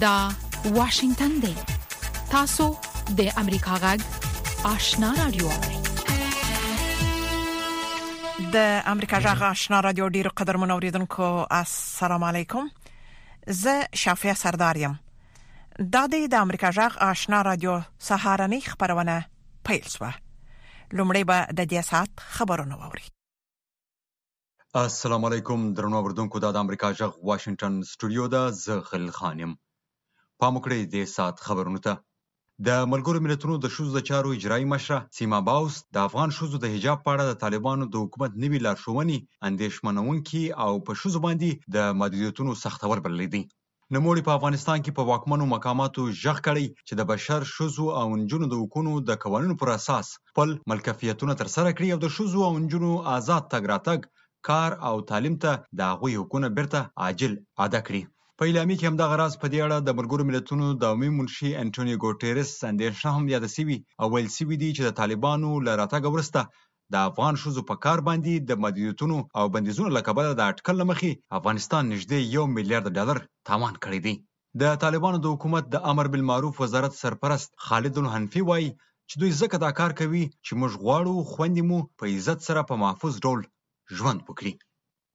دا واشنگتن دی تاسو د امریکا غږ آشنا رادیو د امریکا غږ آشنا رادیو ډیرو قدر منوریدونکو السلام علیکم زه شافیا سردار یم دا د امریکا غږ آشنا رادیو سهارنی خبرونه پیل شو لومړی به د دې سات خبرونه ووري السلام علیکم درنو وردونکو د امریکا جغ واشنگټن سټوډیو ده زه خل خانم پام وکړئ د سات خبرونه ته د ملګرو ملتونو د شوز د چارو اجرایی مشره سیما باوس د افغان شوزو د حجاب په اړه د طالبانو د حکومت نوي لارښوونې اندیشمنونکي او په شوزو باندې د محدودیتونو سختول بللی دی نوموړي په افغانستان کې په واکمنو مقاماتو ږغ کړی چې د بشر، ښځو او نجونو د حقونو د قوانینو پر اساس خپل ملکفیتونه ترسره کړي او د ښځو او نجونو ازاد تګ راتګ، کار او تعلیم ته د هغوی حقونه بیرته عاجل اعاده کړي. په اعلامیه کې همدغه راز په دې اړه د ملګرو ملتونو د عمومي منشي انټونیو ګوټیرس اندېښنه هم یاده شوې او ویل شوي دي چې د طالبانو له راتګه وروسته د افغان ښځو په کار باندې د محدودیتونو او بندیزونو له کبله د اټکل له مخې افغانستان نږدې یو میلیارد ډالر تاوان کړی دی. د طالبانو د حکومت د امر بالمعروف وزارت سرپرست خالد الحنفي وايي چې دوی ځکه دا کار کوي چې موږ غواړو خویندې مو په عزت سره په محفوظ ډول ژوند وکړي.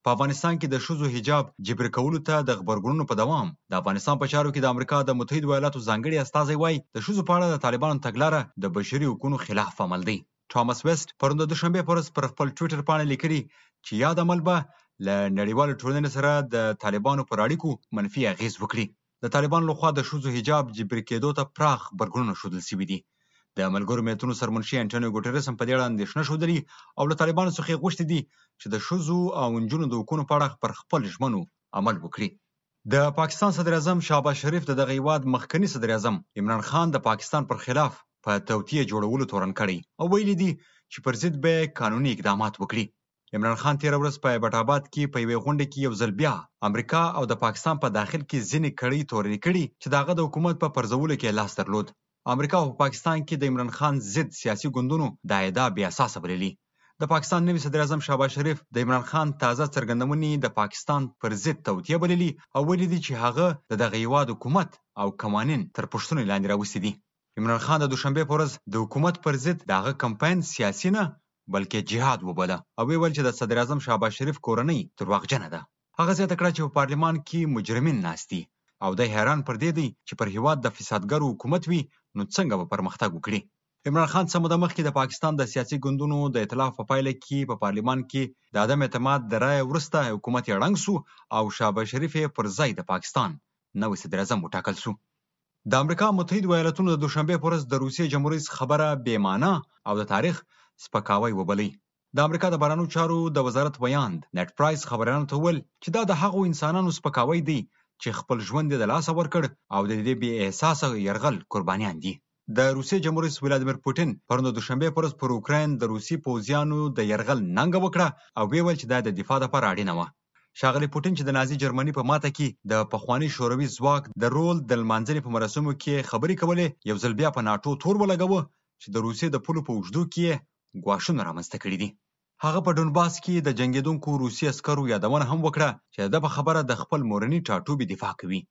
په افغانستان کې د ښځو حجاب جبري کولو ته د غبرګونونو په دوام د افغانستان په چارو کې د امریکا د متحدو ایالاتو ځانګړي استازی وايي، د ښځو په اړه د طالبانو تګلاره د بشري حقونو خلاف عمل دی. ټامس وېسټ پرون د دوشنبې په ورځ پر خپل ټویټر پاڼه لیکلي چې یاد عمل به له نړیوالې ټولنې سره د طالبانو پر اړیکو منفي اغېز وکړي. د طالبانو لخوا د ښځو حجاب جبري کېدو ته پراخ غبرګونونه ښودل شوي دي. د ملګرو ملتونو سرمنشي انټونیو ګوټرس هم په دې اړه اندېښنه ښودلې او له طالبانو څخه یې غوښتي دي چې د ښځو او نجونو د حقونو په اړه پر خپل ژمنو عمل وکړي. د پاکستان صدراعظم شهباز شریف د دغه هېواد مخکني صدراعظم عمران خان د پاکستان پر خلاف په توطیه جوړولو تورن کړی او ویلي دي چې پر ضد به یې قانوني اقدامات وکړي. عمران خان تېره ورځ په ایبټ آباد کې په یوې غونډه کې یو ځل بیا امریکا او د پاکستان په داخل کې ځینې کړۍ تورنې کړي چې د هغه د حکومت په پرځولو کې یې لاس درلود. امریکا خو په پاکستان کې د عمران خان ضد سیاسي ګوندونو دا ادعا بې اساسه بللي. د پاکستان نوي صدراعظم شهباز شریف د عمران خان تازه څرګندونې د پاکستان پر ضد توطیه بللي او ویلي دي چې هغه د دغه هېواد حکومت او قوانین تر پوښتنې لاندې راوستي دي. عمران خان د دوشنبې په ورځ د حکومت پر ضد د هغه کمپاین سیاسي نه، بلکې جهاد وباله او ویې ویل چې د صدراعظم شهباز شریف کورنۍ درواغجنه ده. هغه زیاته کړه چې په پارلمان کې مجرمین ناست دي او دی حیران پر دې دی چې پر هېواد د فسادګرو حکومت وي، نو څنګه به پرمختګ وکړي. عمران خان څه موده مخکې د پاکستان د سیاسي ګوندونو د ایتلاف په پایله کې په پارلمان کې د عدم اعتماد د رایه وروسته حکومت یې ړنګ شو او شهباز شریف یې پر ځای د پاکستان نوی صدراعظم وټاکل شو. د امریکا متحدو ایالتونو د دوشنبې په ورځ د روسیې جمهوررئیس خبره بې مانا او د تاریخ سپکاوی وبلی. د امریکا د بهرنیو چارو د وزارت ویاند نیډ پرایس خبریالانو ته وویل چې دا د هغو انسانانو سپکاوی دی چې خپل ژوند یې د لاسه ورکړ او د دې بې احساسه یرغل قربانیان دي. د روسیې جمهوررئیس ولادیمیر پوتین پرون د دوشنبې په ورځ پر اوکراین د روسي پوځیانو د یرغل ننګه وکړه او ویې ویل چې دا یې د دفاع لپاره اړینه وه. ښاغلي پوتین چې د نازي جرمني په ماته کې د پخواني شوروي ځواک د رول د لمانځنې په مراسمو کې خبرې کولې، یو ځل بیا په ناټو تور ولګاوه چې د روسیې د پولو په اوږدو کې یې ګواښونه رامنځته کړي دي. هغه په ډونباس کې د جنګېدونکو روسي عسکرو یادونه هم وکړه چې د ده په خبره د خپل مورني ټاټوبي دفاع کوي.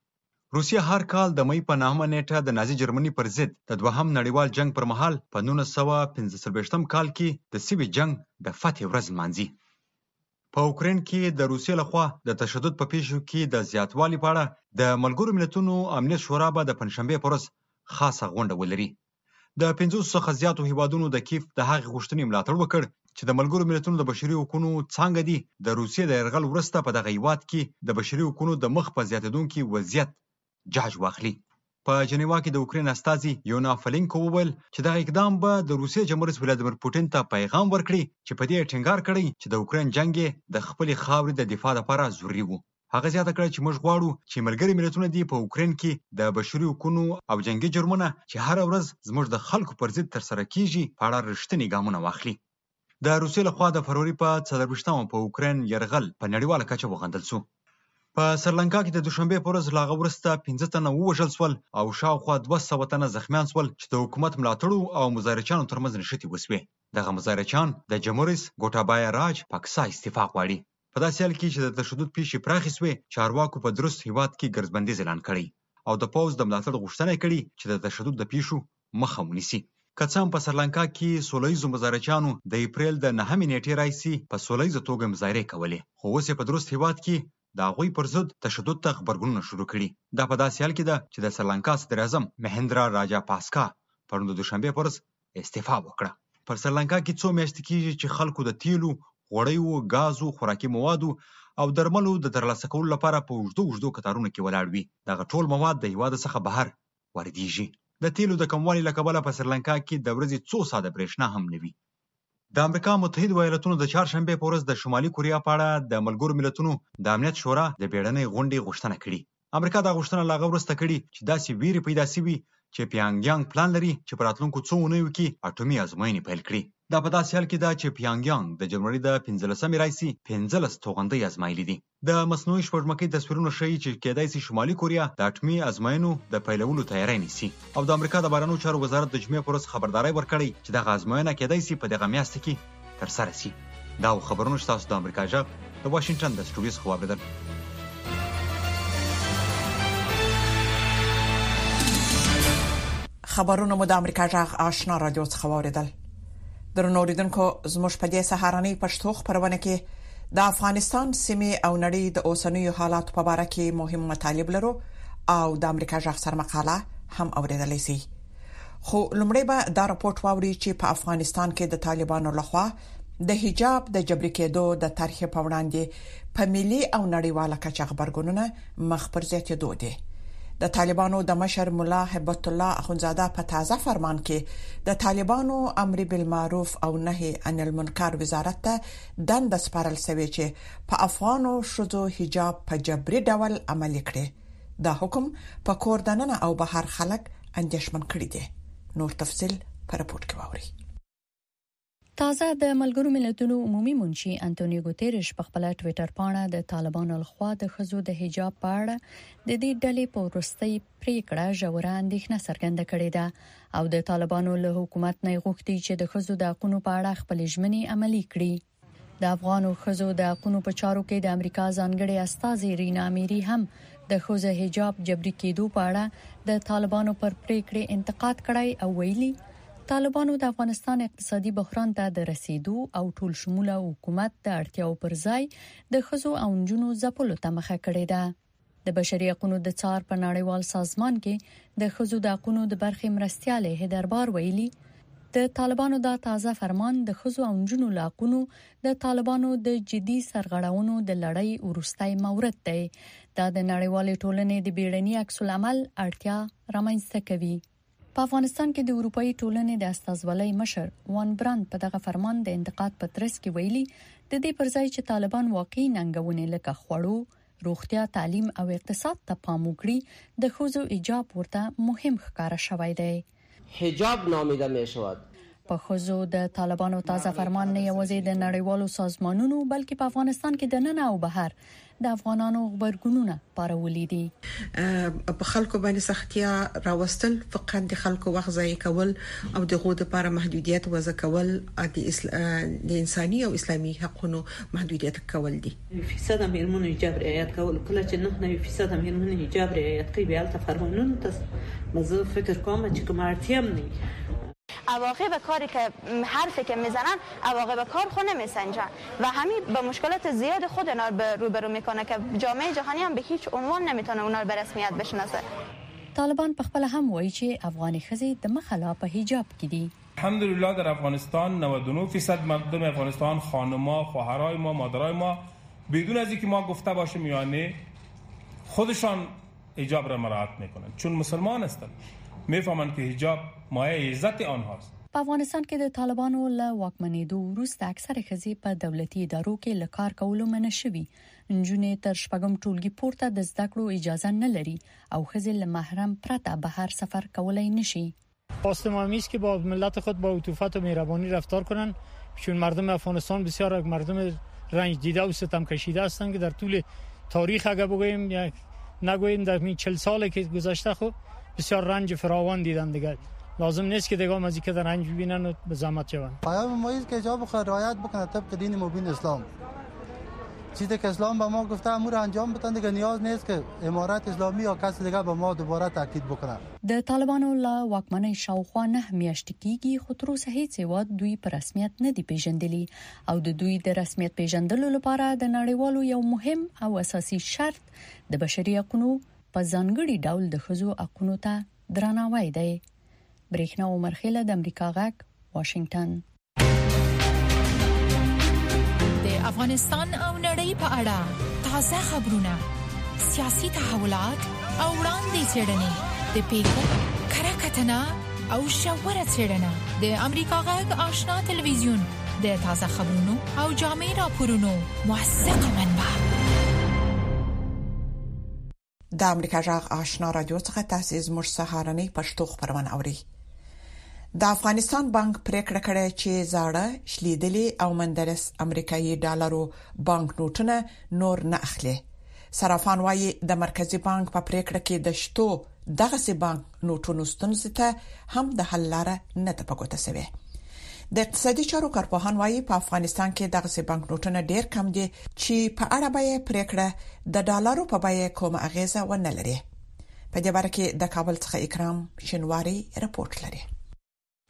روسیه هر کال د مۍ په نهمه نېټه د نازي جرمني پر ضد د دوهم نړیوال جنګ پر مهال په نولس سوه پنځه څلوېښت کال کې د سوي جنګ د فتحې ورځ لمانځي. په اوکراین کې د روسیې لخوا د تشدد په پیښو کې د زیاتوالي په اړه د ملګرو ملتونو امنیت شورا به د پنجشنبې پر ورځ خاصه غونډه ولري. د پنځوسو څخه زیاتو هیوادونو د کیف د هغې غوښتنې ملاتړ وکړ چې د ملګرو ملتونو د بشري حقونو څانګه دې د روسیې د یرغل وروسته په دغه هیواد کې د بشري حقونو د مخ په زیاتېدونکي وضعیت جاج واخلي. په جنیوا کې د اوکراین استازي یونا فلینکو وویل چې دغه اقدام به د روسیې جمهوررئیس ولادیمیر پوتین ته پیغام ورکړي چې په دې یې ټینګار کړی چې د اوکراین جنګ یې د خپلې خاورې د دفاع لپاره ضروري و. هغه زیاته کړه چې موږ غواړو چې ملګري ملتونه دې په اوکراین کې د بشري حقونو او جنګي جرمونه چې هره ورځ زموږ د خلکو پر ضد ترسره کېږي په اړه رښتیني ګامونه واخلي. د روسیې له خوا د فروري په څلور ویشت مه په اوکراین یرغل په نړیواله کچه وغندل شو. په سرلنکا کې د دوشنبې پر ورځ له هغه وروسته پنځه تنه ووژل شول او شاوخوا دوه سوه تنه زخمیان شول چې د حکومت ملاتړو او مظاهرچیانو ترمنځ نښتې وشوې. دغه مظاهرچیان د جمهوررئیس ګوټابایا راج پکسا استعفا غواړي. په داسې حال کې چې د تشدد پېښې پراخې شوې، چارواکو په درست هېواد کې ګرځبندیز اعلان کړی او د پوځ د ملاتړ غوښتنه یې کړې چې د تشدد د پېښو مخه ونیسي. که څه هم په سرلانکا کې سوله ییزو مظاهرهچیانو د اپرېل د نهمې نېټې راهیسې په سوله ییزه توګه مظاهرې کولې، خو اوس یې په درست هېواد کې د هغوی پر ضد تشدد ته غبرګونونه شروع کړي. دا په داسې حال کې ده چې د سرلانکا صدراعظم مهیندرا راجا پاسکا پرون د دوشنبې په ورځ استعفا وکړه. پر سرلنکا کې څو میاشتې کېږي چې خلکو د تیلو، غوړیو، ګازو، خوراکي موادو او درملو د ترلاسه کولو لپاره په اوږدو اوږدو کتارونو کې ولاړ وي. دغه ټول مواد د هېواد څخه بهر واردېږي. د تیلو د کموالي له کبله په سرلنکا کې د ورځې څو ساعته برېښنا هم نه وي. د امریکا متحدو ایالتونو د چهارشنبې په ورځ د شمالي کوریا په اړه د ملګرو ملتونو د امنیت شورا د بېړنۍ غونډې غوښتنه کړې. امریکا دا غوښتنه له هغه وروسته کړې چې داسې ویرې پیدا شوي چې پیانګ یانګ پلان لري چې په راتلونکو څو اونیو کې اټومي ازموینې پیل کړي. دا په داسې حال کې ده چې پیانګ یانګ د جنوري د پنځلس مې راهیسې پنځلس توغندۍ ازمایلي دي. د مصنوعي سپوږمکۍ تصویرونه ښيي چې کېدای شي شمالي کوریا د اټمي ازموینو د پیلولو تیاری نیسي او د امریکا د بهرنیو چارو وزارت د جمعې په ورځ خبرداری ورکړی چې دغه ازموینه کېدای شي په دغه میاشت کې ترسره شي دا خبرونه چې تاسو د امریکا جغ د واشنگټن د سټوډیو څخه واوریدل خبرونه مو د امریکا جغ آشنا رادیو څخه واوریدل درنوریدونکو زموږ په دې سهارنۍ پښتو خبرونه کې د افغانستان سیمه او نړۍ د اوسنیو حالات په اړه کې مهم مطالب لرو او د امریکا جغ سرمقاله هم اوریدلای شئ خو لومړی به دا راپور واوري چې په افغانستان کې د طالبانو لخوا د حجاب د جبري کېدو د طرحې په وړاندې په ملي او نړیواله کچه خبرګونونه مخ پر زیاتېدو دي د طالبانو د مشر مولا هبت الله اخونزاده په تازه فرمان کې د طالبانو امر بالمعروف او نهي عن المنکر وزارت ته دند سپارل شوې چې په افغانو شذو حجاب په جبري ډول عملي کړي دا حکم په کور دننه او بهر خلک اندیښمن کړي دي نور تفصيل په رپورت کې واوري تازه د ملګرو ملتونو عمومي منشي انټونیو ګوتيريش په خپل ټوئیټر پاڼه د طالبانو لخوا د خزو د حجاب په اړه د دې ډلې په ورستۍ پریکړه ژوره اندېښنه څرګنده کړې ده او د طالبانو له حکومت نه غوښتي چې د خزو د حقوقو په اړه خپل ژمنې عملی کړي د افغانو ښځو د حقوقو په چارو کې د امریکا ځانګړې استازې رینا میری هم د ښځو حجاب جبري کېدو په اړه د طالبانو پر پریکړې انتقاد کړی او ویلي طالبانو د افغانستان اقتصادي بحران ته د رسیدو او ټول شموله حکومت د اړتیاو پر ځای د خزو او نجونو ځپلو ته مخه کړې ده د بشري حقوقو د څار په نړیوال سازمان کې د ښځو د حقوقو د برخې مرستيالې هدربار ویلي د طالبانو دا تازه فرمان د خزو او نجونو لاقونو د طالبانو د جدي سرغړونو د لړۍ ورستۍ مورد دی دا د نړیوالې ټولنې د بیړني عکس العمل اړتیا رامنځته کوي په افغانستان کې د اروپאي ټولنې د استازولۍ مشر وان برانت په دغه فرمان د انتقاد په ترڅ کې ویلي د دې پر ځای چې طالبان واقعي ننګونې لکه خوړو روغتیا تعلیم او اقتصاد ته پام وکړي د خوځو ایجاب ورته مهم ښکارا شوی دی حجاب نامیده می شود په خوځو د طالبانو تازه فرمان نه یوازې د نړیوالو سازمانونو بلکې په افغانستان کې د نن او بهر د افغانانو غبرګونونه پارولي دي په خلکو باندې سختیا راوستل فقط د خلکو وخت ضایع کول او د غو د لپاره محدودیت وضع کول د انساني او اسلامي حقوقو محدودیت کول دي فیصد میرمنو حجاب رعایت کول کله چې 99% میرمنو حجاب رعایت کوي بیا ته فرمانونه ته زه فکر کوم چې کوم اړتیا هم نه عواقب کاری که حرفی که میزنن عواقب کار خو نمیسنجن و همی به مشکلات زیاد خود انار به روبرو میکنه که جامعه جهانی هم به هیچ عنوان نمیتونه اونار به رسمیت بشناسه. طالبان په خپله هم وايي چې افغانې ښځې د مخه لا په حجاب کې دي. الحمدلله در افغانستان نود و نه فیصد مردم افغانستان خانما خواهرای ما مادرای ما بدون از اینکه ما گفته باشیم یعنی خودشان. حجاب را مراعات میکنند چون مسلمان هستند میفهمند که حجاب مایه عزت آنهاست په افغانستان کې د طالبانو له واکمنېدو وروسته اکثره ښځې په دولتي ادارو کې له کار کولو منع شوي نجونې تر شپږم ټولګي پورته د زده کړو اجازه نه لري او ښځې له محرم پرته بهر سفر کولای نشي خواست ما همیست که با ملت خود با عطوفت و مهربانی رفتار کنند چون مردم افغانستان بسیار مردم رنج دیده و ستم کشیده هستند که در طول تاریخ اگر بگوییم یا نگوییم در این چل ساله که گذشته خو بسیار رنج فراوان دیدن دیگه لازم نیست که دیگه هم از اینکه در رنج ببینن و به زحمت جوان پیام ما است که جواب خود رعایت بکنه طبق دین مبین اسلام چیزی که اسلام به ما گفته امور انجام بتن دیگه نیاز نیست که امارت اسلامی یا کسی دیگه به ما دوباره تاکید بکنه د طالبانو له واکمنۍ شاوخوا نه میاشتې کیږي خو تر اوسه هیڅ هیواد دوی په رسمیت نه دی پیژندلی او د دوی د رسمیت پیژندلو لپاره د نړیوالو یو مهم او اساسي شرط د بشري حقوقو په ځانګړي ډول د ښځو حقوقو ته درناوی دی برېښنا عمرخېله د امریکا غږ واشنگټن افغانستان او نړۍ په اړه تازه خبرونه سیاسي تحولات او وړاندې څرګندې د پیښو کره کتنه او شاوره څرګندنه د امریکا غږ آشنا ټلویزیون د تازه خبرونو او جامع راپورونو موثقه منبع د امریکا جغ آشنا رادیو څخه تاسو زموږ سهارنۍ پښتو خبرونه اوري د افغانستان بانک پریکړه کړې چې زاړه شلیدلې او مندرس امریکایي ډالرو بانک نوټونه نور نه اخلي صرافان وايي د مرکزی بانک په پریکړه کې د شتو دغه سي بانک نوټونو ستونزې ته هم د حل لار نه ده په ګوته شوې د اقتصادي چارو کارپوهان وایي په افغانستان کې دغه سي بانک نوټونه ډیر کم دي چې په اړه به پریکړه د ډالرو په بیه کومه اغیزه ونه لري په دې باره کې د کابل څخه اکرام شنواری رپورت لري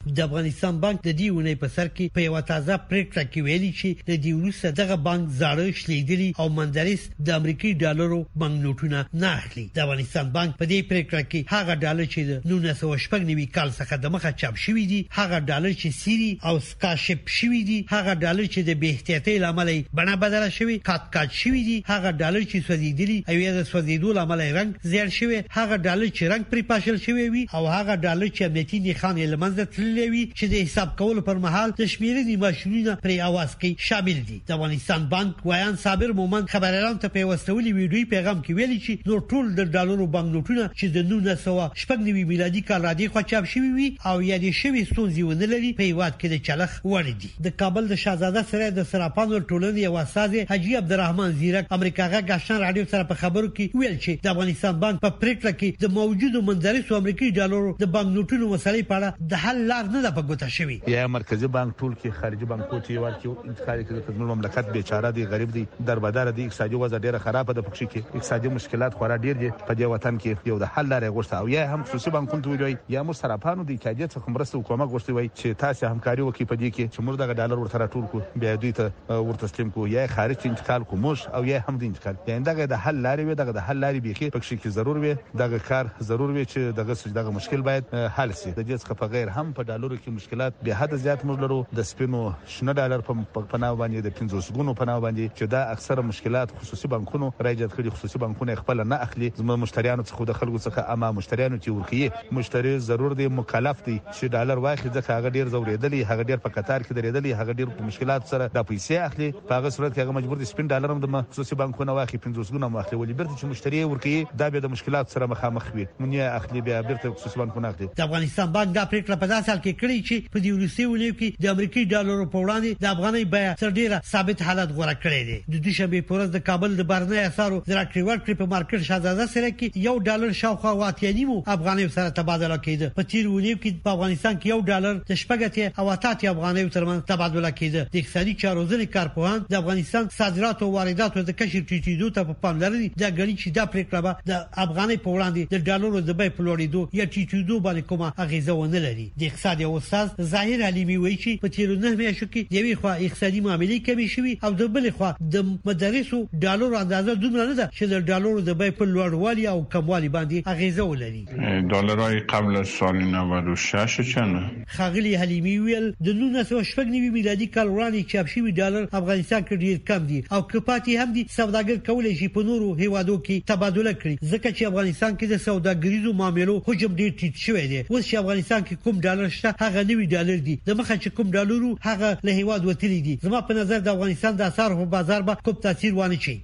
د افغانستان بانک د دې اونۍ په سر کې په یوه تازه پریکړه کې ویلي چې له دې وروسته دغه بانک زاړه شلیدلي او مندریس د امریکایي ډالرو بانکنوټونه نه اخلي د افغانستان بانک په دې پریکړه کې هغه ډالر چې له 1999 کال څخه د مخه چاپ شوي دي هغه ډالر چې سیری او سکاشپ شوي دي هغه ډالر چې د بې احتیاطۍ لامل بڼه بدله شوې کات کات شوي دي هغه ډالر چې سوځیدلي او یا د سوځیدو لامل رنګ زیړ شوی هغه ډالۍ چې رنګ پرې پاشل شوی وي او هغه ډالۍ چې امنیتي نښان یې له منځه تللی وي چې د حساب کولو پر مهال د شمېرنې ماشینونه پرې اواز کوي شامل دي. د افغانستان بانک ویاند صابر مومند خبریالانو ته په یو استولي ویډیويي پیغام کې ویلي چې نور ټول د ډالرو بانک نوټونه چې د نولس سوه شپږ نوي میلادي کال رادېخوا چاپ شوي وي او یادې شوې ستونزې ونه لري په هېواد کې د چلښت وړ دي. د کابل د شهزاده سرای د صرافانو ټولنې یو استازي حاجي عبدالرحمن ځیرک امریکا غږ اشنا راډیو سره په خبرو کې وویل چې د افغانستان بانک په پرېکړه کې د موجودو منځریسو امریکي ډالرو د بانک نوټونو مسئلې په اړه د حل لار نه ده په ګوته شوې. یا مرکزي بانک ټول کې خارجي بانکو ته هیواد کې انتقال کړي ځکه زموږ مملکت بې چاره دی، غریب دی، دربدره دی، اقتصادي وضع ډېره خرابه ده پکښې کې اقتصادي مشکلات خورا ډېر دي په دې وطن کې یو د حل لاره یې غوښته او یا یې هم خصوصي بانکونو ته ویلي وای یا موږ صرافانو د اتحادیې څخه مرسته وکړو ما غوښتي وای چې تاسو همکاري وکړي په دې کې چې موږ دغه ډالر ورته راټول کړو بیا دوی ته ور تسلیم کړو یا خارج ته انتقال کړو موږ او یا هم د انتقال یعنی دغه د حل لارې وي دغه د حل لارې بیخي پکښې کې ضرور وي دغه کار ضرور وي چې دغه سوچ دغه مشکل باید حل شي د دې څخه په غیر هم په ډالرو کې مشکلات بې حده زیات موږ لرو د سپینو شنه ډالر په په نامه باندې د پنځوس ګونو په نامه باندې چې دا اکثره مشکلات خصوصي بانکونو را ایجاد کړي خصوصي بانکونه یې خپله نه اخلي زموږ مشتریانو څخه د خلکو څخه اما مشتریانو چې ورکوي مشتری ضرور دی مکلف دی چې ډالر واخلي ځکه هغه ډیر ځوریدلی هغه ډیر په قطار کې دریدلی هغه ډیر په مشکلاتو سره دا پیسې اخلي په هغه صورت کې هغه مجبور دی سپین ډالر هم د خصوصي بانکونه واخلي پنځوس ګونه هم واخلي ولې بیرته چې مشتری یې ورکوي دا بیا د مشکلاتو سره مخامخ وي مونیه اخلي بیا بیرته سلمان قوناق دی. د افغانستان بانک دا پرېکړه په داسې حال کې کړې چې په دې وروستیو اونیو کې د امریکي ډالرو په وړاندې د افغانۍ بیه تر ډېره ثابت حالت غوره کړی دی. د دوشنبې په ورځ د کابل د بهرنیو اسعارو د راکړې ورکړې په مارکېټ شهزاده سره کې یو ډالر شاوخوا اوه اتیا نیمو افغانیو سره تبادله کېده. په تېرو اونیو کې په افغانستان کې یو ډالر د شپږ اتیا او اته اتیا افغانیو ترمنځ تبادله کېده. د اقتصادي چارو ځینې کارپوهان د افغانستان صادراتو او وارداتو د کچې ټیټېدو ته په پاملرنې دا ګڼي چې دا پرېکړه به د افغانۍ په وړاندې د ډالرو د بیې په لوړیدو یا ټیټیدو باندې کومه اغیزه ونه لري. د اقتصاد یو استاد ظاهر علیمي وایي چې په تیرو نهه میاشتو کې د یوې خوا اقتصادي معاملې کمې شوي او د بلې خوا د مدرسو ډالرو اندازه دومره نه ده چې د ډالرو د بیې په لوړوالي او کموالي باندې اغیزه ولري. ډالرای قبل از سال نود و شش چنه؟ ښاغلي حلیمي وویل، د نولس سوه شپږ نوي میلادي کال وړاندې چاپ شوي ډالر افغانستان کې ډیر کم دي او که پاتې هم دي سوداګر کولی شي په نورو هیوادو کې تبادله کړي ځکه چې افغانستان کې د سوداګریزو معاملو حجم ډیر ټیټ شوی دی اوس چې افغانستان کې کوم ډالر شته هغه نوي ډالر دي د مخه چې کوم ډالر وو هغه له هیواد وتلي دي زما په نظر د افغانستان د اسعارو په بازار به کوم تاثیر وانه چي.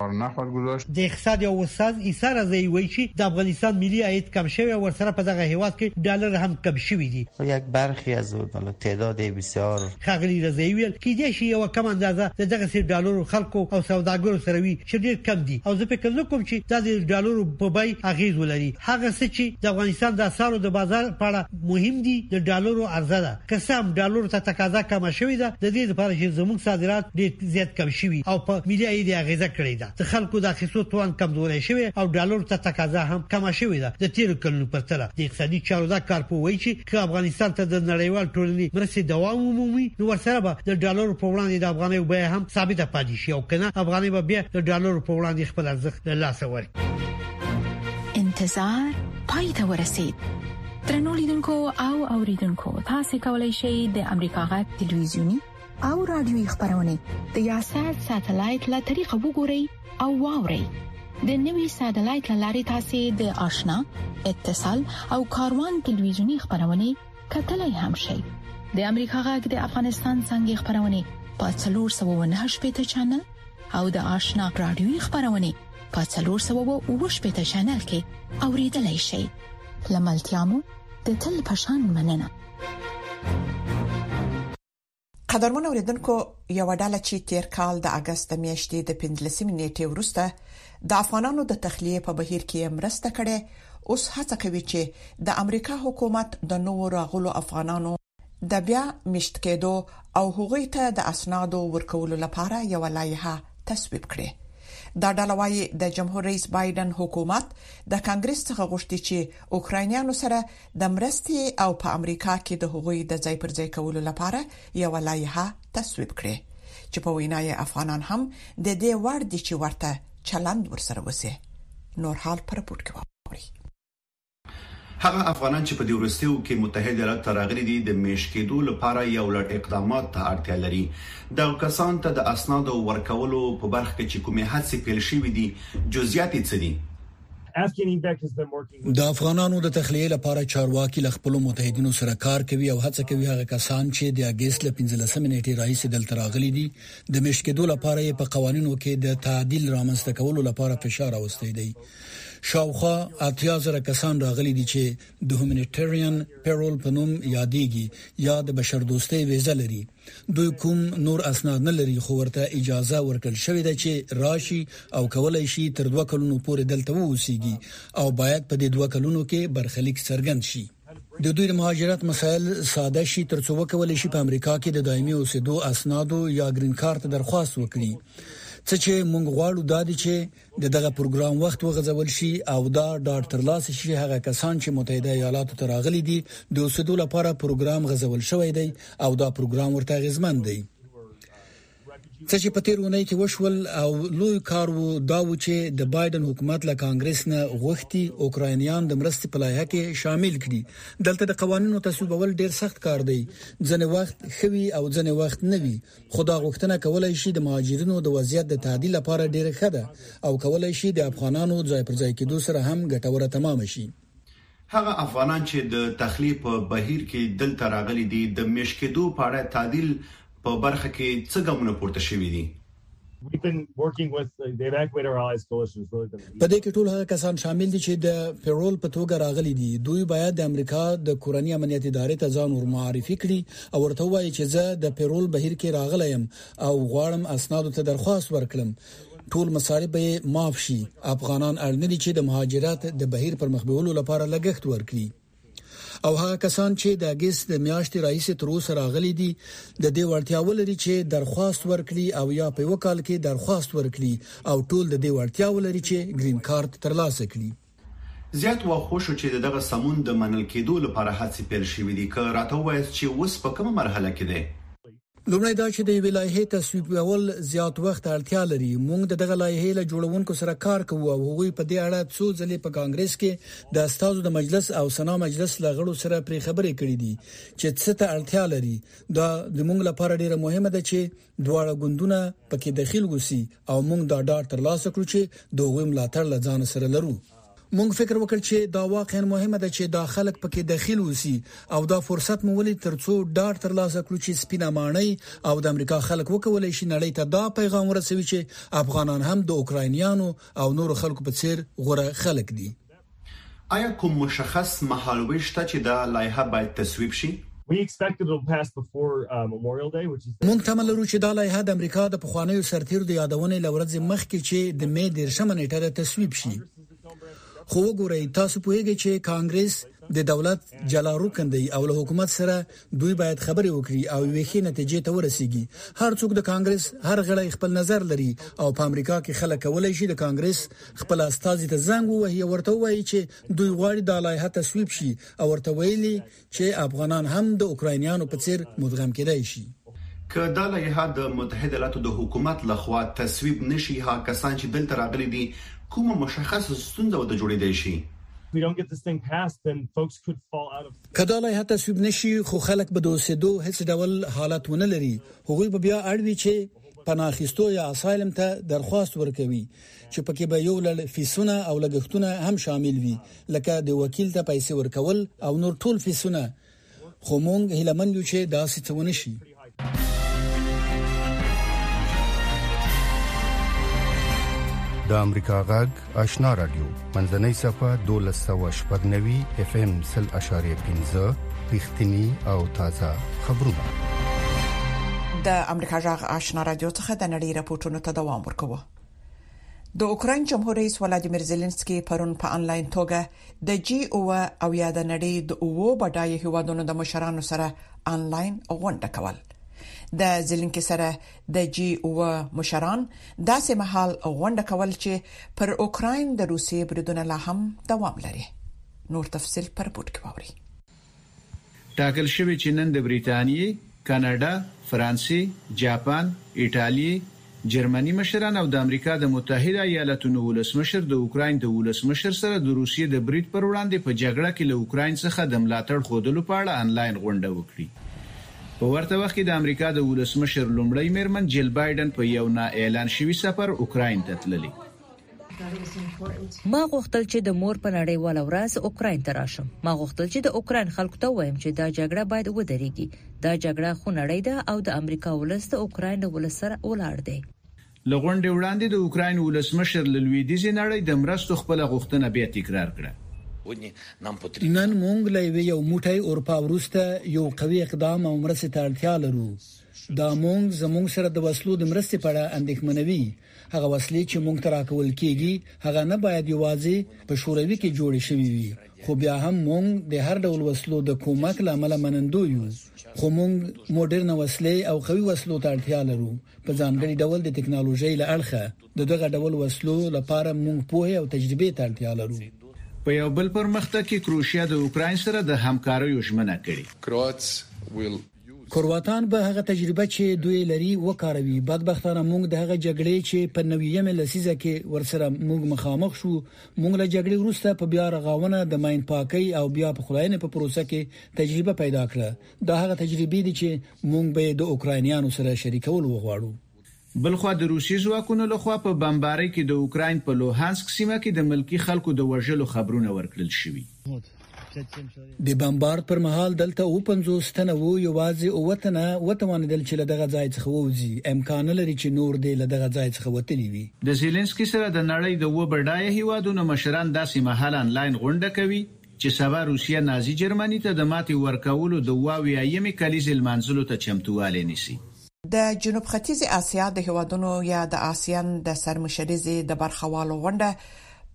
د اقتصاد یو استاد عیسی رضايي وايي چې د افغانستان ملي عاید کم شوی او ورسره په دغه هېواد کې ډالر هم کم شوي دي. خو یک برخی از او بله تعداد بسیار. ښاغلي رضايي ویل، کېدای شي یوه کمه اندازه د دغسې ډالرو خلکو او سوداګرو سره وي چې ډېر کم دي او زه فکر نه کوم چې دا د ډالرو په بیې اغېز ولري. هغه څه چې د افغانستان د اسعارو د بازار په اړه مهم دي د ډالرو عرضه ده. که څه هم ډالرو ته تقاضا کمه شوې ده د دې لپاره چې زموږ صادرات ډېر زیات کم شوي او په ملي عاید یې اغېزه کړې ده. د خلکو د اخیستو توان کمزوری شوی او ډالرو ته تقاضا هم کمه شوې ده. د تېرو کلونو په تله د اقتصادي چارو دا کارپوه وایي چې که افغانستان ته د نړیوال ټولنې مرستې دوام ومومي نو ورسره به د ډالرو په وړاندې د افغانیو بیه هم ثابته پاتې شي او که نه افغانۍ به بیا د ډالرو په وړاندې خپل ارزښت له لاسه ورکړي. انتظار پای ته ورسید درنو لیدونکو او اوریدونکو تاسو کولی شئ د امریکا غږ ټلویزیونی او رادیوي خبرونه د یاسات ساتلایت له طریقو وګورئ او واورئ د نوي ساتلایت لارې تاسو د آشنا اتصال او کاروان ټلویزیونی خبرونه کتلای هم شئ د امریکا غږ د افغانستان څنګه خبرونه په 309 پټ چنل او د آشنا رادیوي خبرونه په 309 پټ چنل کې اوریدلای شئ لملتيامو د تل پشان مننه قدرمن اوریدونکو یو ډاله چې تیر کال د اگست د میاشتې د 15 نیټه وروسته د افغانانو د تخلیه په بهیر کې مرسته کړې اوس هڅه کوي چې د امریکا حکومت د نوو راغلو افغانانو د بیا میشت کیدو او هغوی ته د اسنادو ورکولو لپاره یوه لایحه تصویب کړې. دا ډله وايي، د جمهور رئیس بایډن حکومت د کانګریس څخه غوښتي چې اوکراینیانو سره د مرستې او په امریکا کې د هغوی د ځای پر ځای کولو لپاره یوه لایحه تصویب کړي چې په وینا یې افغانان هم د دې وړ دي چې ورته چلند ورسره وشي. نور حال په رپورټ کې واورئ. هغه افغانان چې په دې وروستیو کې متحد ایالات ته راغلي دي د میش کېدو لپاره یو لړ اقدامات ته اړتیا لري دا کسان ته د اسنادو ورکولو په برخه کې چې کومې هڅې پیل شوې دي جزئیات یې څه دي د افغانانو د تخلیه لپاره چارواکي له خپل متحدینو سره کار کوي او هڅه کوي هغه کسان چې د اگست ل 15 نیټه راهیسې دلته راغلي دي د مشکېدو لپاره په قوانینو کې د تعدیل رامنځته کولو لپاره فشار اوستي دي شاوخوا اتیا زره کسان راغلي دي چې د هیومانیټریان پیرول په نوم یادېږي یا د بشردوستۍ ویزه لري دوی کوم نور اسناد نه لري خو ورته اجازه ورکړل شوې ده چې راشي او کولای شي تر دوه کلونو پورې دلته واوسيږي او باید په دې دوه کلونو کې برخلیک څرګند شي د دوی د مهاجرت مسایل ساده شي ترڅو وکولای شي په امریکا کې د دایمي اوسېدو اسنادو یا ګرین کارت درخواست وکړي څه چې مونږ غواړو دا دي چې د دغه پروګرام وخت وغځول شي او دا ډاډ ترلاسه شي چې هغه کسان چې متحده ایالاتو ته راغلي دي د اوسیدو لپاره پروګرام غځول شوی دی او دا پروګرام ورته اغیزمن دی. څه چې په تیر اونۍ کې وشول او لوی کار وو دا وو چې د بایډن حکومت له کانګریس نه غوښتي اوکراینیان د مرستې په لایحه کې شامل کړي. دلته د قوانینو تصویبول ډیر سخت کار دی. ځنې وخت ښه وي او ځنې وخت نه وي. خو دا غوښتنه کولای شي د مهاجرینو د وضعیت د تعدیل لپاره ډیره ښه ده او کولای شي د افغانانو ځای پر ځای کیدو سره هم ګټوره تمامه شي. هغه افغانان چې د تخلیې په بهیر کې دلته راغلي دي، د میشت کیدو په اړه تعدیل په برخه کې څه ګامونه پورته شوي دي؟ په دې کې ټول هغه کسان شامل دي چې د پیرول په توګه راغلي دي دوی باید د امریکا د کورنۍ امنیت ادارې ته ځان ورمعرفي کړي او ورته وایي چې زه د پیرول بهیر کې راغلی یم او غواړم اسنادو ته درخواست ورکړم ټول مصارف به معاف شي افغانان اړ نه دي چې د مهاجرت د بهیر پر مخ بیولو لپاره لګښت ورکړي او هغه کسان چې د اګست د میاشتې راهیسې تر اوسه راغلي دي د دې وړتیا ولري چې درخواست ورکړي او یا په یو کال کې درخواست ورکړي او ټول د دې وړتیا ولري چې ګرین کارت ترلاسه کړي. زیات وه خو شو چې د دغه سمون د منل کیدو لپاره هڅې پیل شوي دي که راته ووایاست چې اوس په کومه مرحله کې دی؟ لومړی دا چې د یوې لایحې تصویبول زیات وخت ته اړتیا لري. موږ د دغه لایحې له جوړوونکو سره کار کوو او هغوی په دې اړه څو ځلې په کانګرس کې د استازو د مجلس او سنا مجلس له غړو سره پرې خبرې کړې دي چې څه ته اړتیا لري. دا زموږ لپاره ډېره مهمه ده چې دواړه ګوندونه پکې دخیل وسي او موږ دا ډاډ ترلاسه کړو چې د هغوی ملاتړ له ځانه سره لرو. موږ فکر وکړ چې دا واقعاً مهمه ده چې دا خلک پکې دخیل اوسي او دا فرصت مو ولید تر څو ډاډ تر لاسه کړو چې سپینه ماڼۍ او د امریکا خلک وکولای شي نړۍ ته دا پیغام ورسوي چې افغانان هم د اوکراینیانو او نورو خلکو په څیر غوره خلک دي. ایا کوم مشخص مهالویش شته چې دا لایحه باید تصویب شي؟ موږ تمه لرو چې دا لایحه د امریکا د پخوانیو سرتیرو د یادونې له ورځې مخکې چې د می 13مه نیټه ده تصویب شي خو وګورئ تاسو پوهیږئ چې کانګرس د دولت جلا رکن دی او له حکومت سره دوی باید خبرې وکړي او ویخي نتیجې ته ورسیږي هر څوک د کانګرس هر غړی خپل نظر لري او په امریکا کې خلک کولای شي د کانګرس خپل استاذ ته زنګ ووهي ورته وایي چې دوی غواړي د لایحه تصویب شي او ورته ویلي چې افغانان هم د اوکراینیانو په څیر مدغم کیدای شي. که دا لایحه د متحده ایالاتو د حکومت له خوا تصویب نه شي، هغه کسان چې دلته راغلي دي کومه مشخصه ستونزه ورته جوړیدای شي؟ که دا لایحه تصویب نه شي، خو خلک به د اوسیدو هیڅ ډول حالت ونه لري، هغوی به بیا اړ وي چې پناه اخیستو یا اسایلم ته درخواست ورکوي چې پکې به یو لړ فیسونه او لګښتونه هم شامل وي لکه د وکیل ته پیسې ورکول او نور ټول فیسونه خو مونږ هیله مند یو چې داسې څه ونه شي. د امریکا غږ آشنا رادیو منځنۍ صفه 1290 اف ام 0.15 پیښتنی او تازه خبرونه د امریکا جغ آشنا رادیو څخه د نړۍ راپورټونو ته دوام ورکوي د اوکرين جمهور رئیس ولادیمیر زيلنسکي پرون په انلاین توګه د جی او او یا د نړۍ د اوو بډای هیوادونو د مشرانو سره انلاین غونډه کول د زيلنسکي سره د جي اووه مشران داسې مهال غونډه کول چې پر اوکراین د روسیې بریدونه لا هم دوام لري نور تفصيل په رپورت کې واوري. ټاکل شوې چې نن د بریتانیې، کاناډا، فرانسې، جاپان، ایټالیې، جرمني مشران او د امریکا د متحده ایالتونو ولسمشر د اوکراین د ولسمشر سره د روسیې د برید پر وړاندې په جګړه کې له اوکراین څخه د ملاتړ ښودلو په اړه انلاین غونډه وکړي. په ورته وخت کې د امریکا د ولسمشر لومړۍ میرمن جیل بایډن په یو نا اعلان شوي سفر اوکراین ته تللې. ما غوښتل چې د مور په نړیواله ورځ اوکراین ته راشم. ما غوښتل چې د اوکراین خلکو ته ووایم چې دا جګړه باید ودریږي. دا جګړه خونړۍ ده او د امریکا ولس د اوکراین له ولس سره ولاړ دی. له غونډې وړاندې د اوکراین ولسمشر له لوېدیځې نړۍ د مرستو خپله غوښتنه بیا تکرار کړه. نن موږ له یوې یو موټی اورپا وروسته یو قوي اقدام او مرستې ته اړتیا لرو. دا موږ زموږ سره د وسلو د مرستې په اړه اندېښمنوي. هغه وسلې چې موږ ته راکول کېږي، هغه نه باید یوازې په شوروي کې جوړې شوې وي، خو بیا هم مونږ د هر ډول وسلو د کومک له امله منندوی یو، خو مونږ موډرنه وسلې او قوي وسلو ته اړتیا لرو، په ځانګړي ډول د تکنالوژۍ له اړخه د دغه ډول وسلو لپاره مونږ پوهې او تجربې ته اړتیا لرو. په یو بل پرمختګ کې کروشیا د اوکراین سره د همکاریو ژمنه کړې. کرواتس ویل. کرواتان به هغه تجربه چې دوی لري وکاروي بدبختانه موږ د هغه جګړې چې په نویمه لسیزه کې ورسره موږ مخامخ شو موږ له جګړې وروسته په بیا رغاونه د ماين پاکي او بیا په خلاینې په پروسه کې تجربه پیدا کړه دا هغه تجربې دي چې موږ به د اوکراینیانو سره شریکول وغواړو بلخوا د روسي ځواکونو له خوا په بمبارۍ کې د اوکراین په لوهانسک سیمه کې د ملکي خلکو د وژلو خبرونه ورکړل شوي. د بمبارد پر مهال دلته اووه پنځوس تنه وو، یوازې اووه تنه وتوانېدل چې له دغه ځای څخه ووځي، امکان نه لري چې نور دې له دغه ځای څخه وتلي وي. د زیلینسکي سره د نړۍ د اووه بډایه هېوادونو مشران داسې مهال انلاین غونډه کوي چې سبا روسیه نازي جرمني ته د ماتې ورکولو د اووه اویایمې کلیزې لمانځلو ته چمتووالی نیسي. د جنوب ختیځې اسیا د هیوادونو یا د اسیان د سرمشریزې د برخوالو غونډه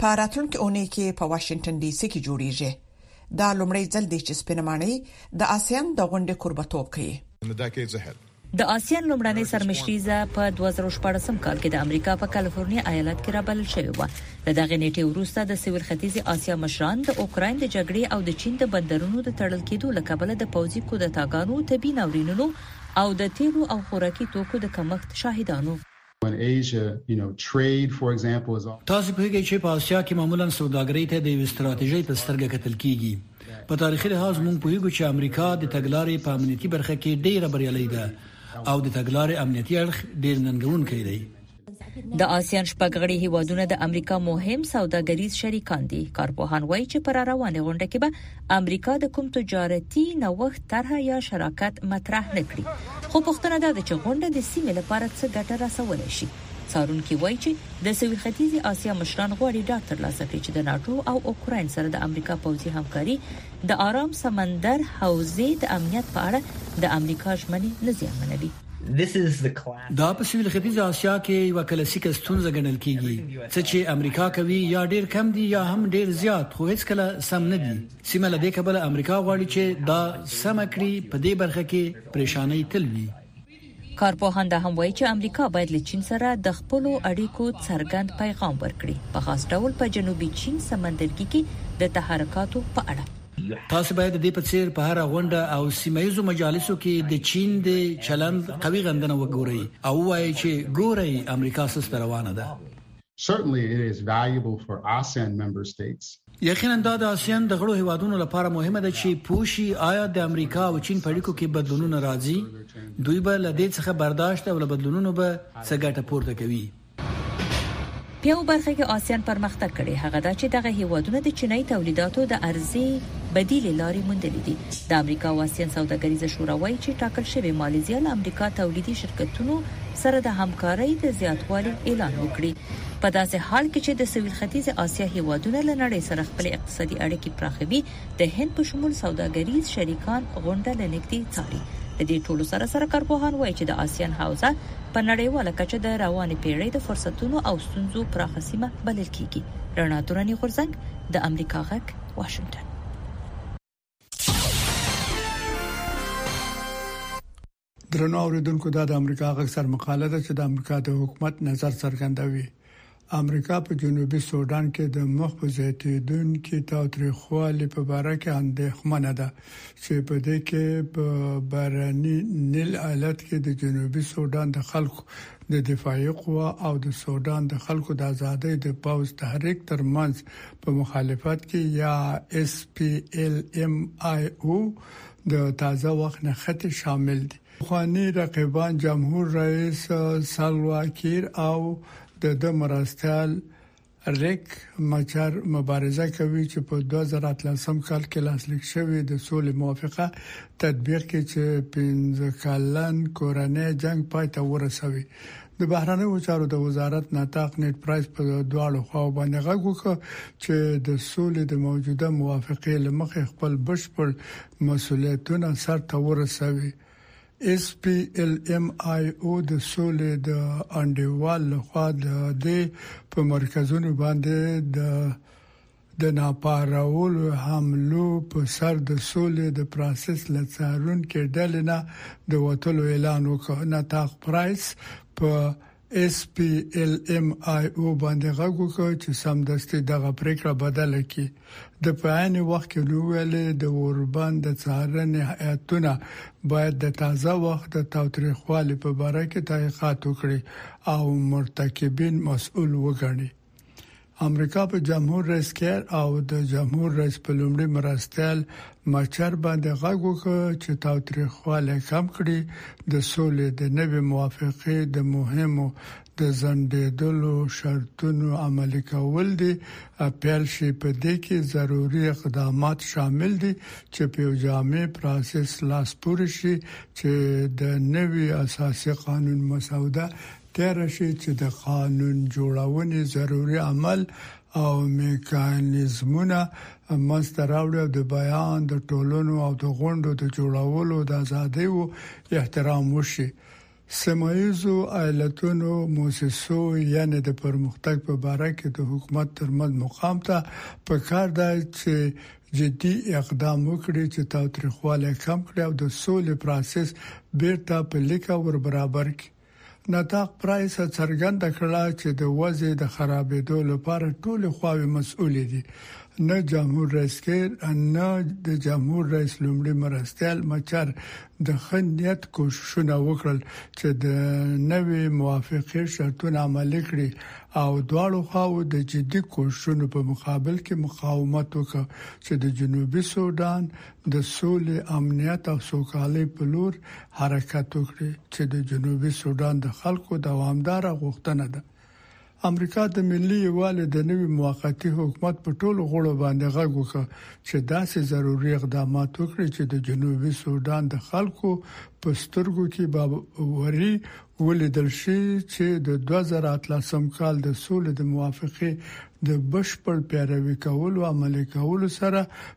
په راتلونکې اونۍ کې په واشنګټن ډي سي کې جوړیږي دا لومړی ځل دی چې سپینه ماڼۍ د اسیان د غونډې کوربتوب کوي د اسیان لومړنۍ سرمشریزه په 2014 کال کې د امریکا په کالیفورنیا ایالت کې رابلل شوې و د دغه نیټه وروسته د سویل ختیځي اسیا مشران د اوکرين د جګړې او د چین د بندرونو د تړل کېدو لکبل د پوځي کودتاګانو تبي ناورینونو او د تېلو او خوراکي توکو د کمښت شاهدان وو. تاسې پوهېږئ چې په اسیا کې معمولاً سوداګرۍ ته د یوې ستراتیژۍ په سترګه کتل کېږي. په تاریخي لحاظ موږ پوهېږو چې امریکا د تګلارې په امنیتي برخه کې ډېره بریالۍ ده او د تګلارې امنیتي اړخ ډېر ننګوونکی دی. د آسیان شپږ غړي هیوادونه د امریکا مهم سوداګریز شریکان دي کارپوهان وایي چې پر روانه غونډه کې به امریکا د کوم تجارتي نوښت طرح یا شراکت مطرح نه کړي خو پښتنه دا ده چې غونډه د سیمې لپاره څه ګټه رسولای شي څارونکي وایي چې د سوي ختیځي آسیا مشران غواړي ډاډ ترلاسه کړي چې د ناتو او اوکرين سره د امریکا پوځي همکاري د آرام سمندر حوزې د امنیت په اړه د امریکا ژمنې نه زیانمنوي دا په سویل ختیځه اسیا کې یوه کلاسیکه ستونزه ګڼل کیږي. څه چې امریکا کوي یا ډیر کم دي یا هم ډیر زیات خو هیڅکله سم نه دي. سیمه له دې کبله امریکا غواړي چې دا سمه کړي. په دې برخه کې پریشانۍ تل وي. کارپوهان دا هم وایي چې امریکا باید له چین سره د خپلو اړیکو څرګند پیغام ورکړي، په خاص ډول په جنوبي چین سمندرګي کې د تحرکاتو په اړه. تاسو باید د دې په څیر په هره غونډه او سیمه ییزو مجالسو کې د چین د چلند قوي غندنه وګورئ او ووایئ چې ګورئ امریکا څه ته روانه ده. یقینا دا د آسیان د غړو هیوادونو لپاره مهمه ده چې پوه شي آیا د امریکا او چین په اړیکو کې بدلونونه راځي؟ دوی به له دې څخه برداشت او له بدلونونو به څه ګټه پورته کوي؟ په یو برخه کې آسیان پرمختګ کړي هغه دا چې دغه هیوادونه د چینایي تولیداتو د ارزي بدیل لارې موندلې دي د امریکا او آسیان سوداګریزه شورا وایي چې ټاکل شوی مالیزیا له امریکا تولیدي شرکتونو سره د همکارۍ د زیاتوالي اعلان وکړي په داسې حال کې چې د سویل ختیځ آسیا هیوادونه له نړۍ سره خپل اقتصادي اړیکې پراخوي د هند په شمول سوداګریز شریکان غونډه له نږدې څاري د دې ټولو سره سره کارپوهان وایي چې د آسیان حوزه په نړیواله کچه د روانې پیړۍ د فرصتونو او ستونزو پراخه سیمه بلل کیږي رڼا تورنی غورزنګ د امریکا غک واشنگټن درنو اوریدونکو دا د امریکا غږ سر مقاله ده چې د امریکا د حکومت نظر څرګندوي امریکا په جنوبي سودان کې د مخ په زیاتیدونکو تاوتریخوالي په اړه کې اندېښمنه ده چې په دې کې په بارني نیل ایالت کې د جنوبي سودان د خلکو د دفاعي قوا او د سودان د خلکو د ازادۍ د پوز تحریک ترمنځ په مخالفت کې یا اس پی ال ایم آی او د تازه وخت نښتې شامل دي. پخواني رقیبان جمهور رئیس سلوا کیر او د ده مرستیال ریک مچر مبارزه کوي چې په دوه زره اتلسم کال کې لاسلیک شوې د سولې موافقه تطبیق کړي چې پنځه کلن کورنی جنګ پای ته ورسوي. د بهرنیو چارو د وزارت نطاق نیډ پرایس په دواړو خواو باندې غږ وکړ چې د سولې د موجوده موافقې لمخې خپل بشپړ مسولیتونه سرته ورسوي. ایس پي ایل ایم آی او د سولې د انډیوال لخوا د دې په مرکزونو باندې د د ناپارولو حملو په سر د سولې د پروسس له څارونکې ډلې نه د وتلو اعلان وکړ. نطاق پرایس په اس پي ال ایم آی او باندې غږ وکړ چې سمدستي دغه پریکړه بدله کړي. د په عین وخت کې نو ویل د اوربند د څارنې هیئتونه باید د تازه وخت د تاوتریخوالي په اړه تحقیقات وکړي او مرتکبین مسؤل وګڼي. امریکا په جمهور رئیس کېر او د جمهور رئیس په لومړي مرستیال مچر باندې غږ وکړ چې تاوتریخواله کم کړي د سولې د نوې موافقې د مهمو د زندېدلو شرطونو عملي کول دي اپیل شي په دې کې ضروري اقدامات شامل دي چې په جامع پروسس لاس پورې شي چې د نوي اساسي قانون مسوده تېره شي چې د قانون جوړونې ضروري عمل او میکانیزمونه منځته راوړي او د بیان، د ټولنو او د غونډو د جوړولو د ازادیو احترام وشي. سیمه ییزو ایالتونو موسسو یعنې د پرمختګ په باره کې د حکومت ترمنځ مقام ته په کار ده چې جدي اقدام وکړي چې تاوتریخوالی کم کړي او د سولې پراسس بیرته په لیکه وربرابر کړي. نطاق پرایس څرګنده کړه چې د وضعې د خرابېدو لپاره ټولې خواوې مسؤلې دي، نه جمهور رئیس کېر، نه د جمهور رئیس لومړي مرستیال مچر د ښه نیت کوششونه وکړل چې د نوې موافقې شرطونه عملي کړي او دواړو خواوو د جدي کوششونو په مقابل کې مقاومت وکړ چې د جنوبي سوډان د سولې، امنیت او سوکالۍ په لور حرکت وکړي، چې د جنوبي سوډان د خلکو دوامداره غوښتنه ده. امریکا د ملي یووالي د نوي موقتي حکومت په ټولو غړو باندې غږ وکړ، چې داسې ضروري اقدامات وکړي، چې د جنوبي سوډان د خلکو په سترګو کې به وري ولیدل شي، چې د دوه زره اتلسم کال د سولې د موافقې د بشپړ پیروي کولو عملي کولو سره